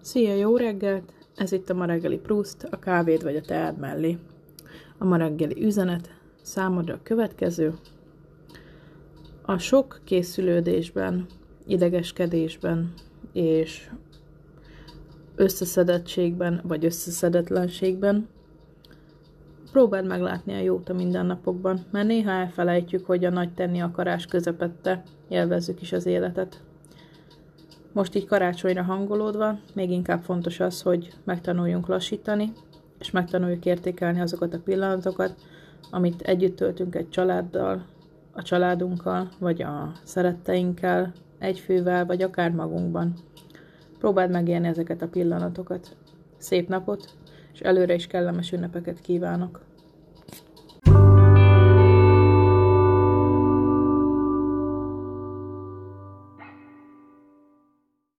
Szia, jó reggelt! Ez itt a ma reggeli Proust, a kávéd vagy a teád mellé. A ma reggeli üzenet számodra a következő. A sok készülődésben, idegeskedésben és összeszedettségben vagy összeszedetlenségben próbáld meglátni a jót a mindennapokban, mert néha elfelejtjük, hogy a nagy tenni akarás közepette élvezzük is az életet. Most így karácsonyra hangolódva, még inkább fontos az, hogy megtanuljunk lassítani, és megtanuljuk értékelni azokat a pillanatokat, amit együtt töltünk egy családdal, a családunkkal, vagy a szeretteinkkel, egy fővel, vagy akár magunkban. Próbáld megélni ezeket a pillanatokat. Szép napot, és előre is kellemes ünnepeket kívánok!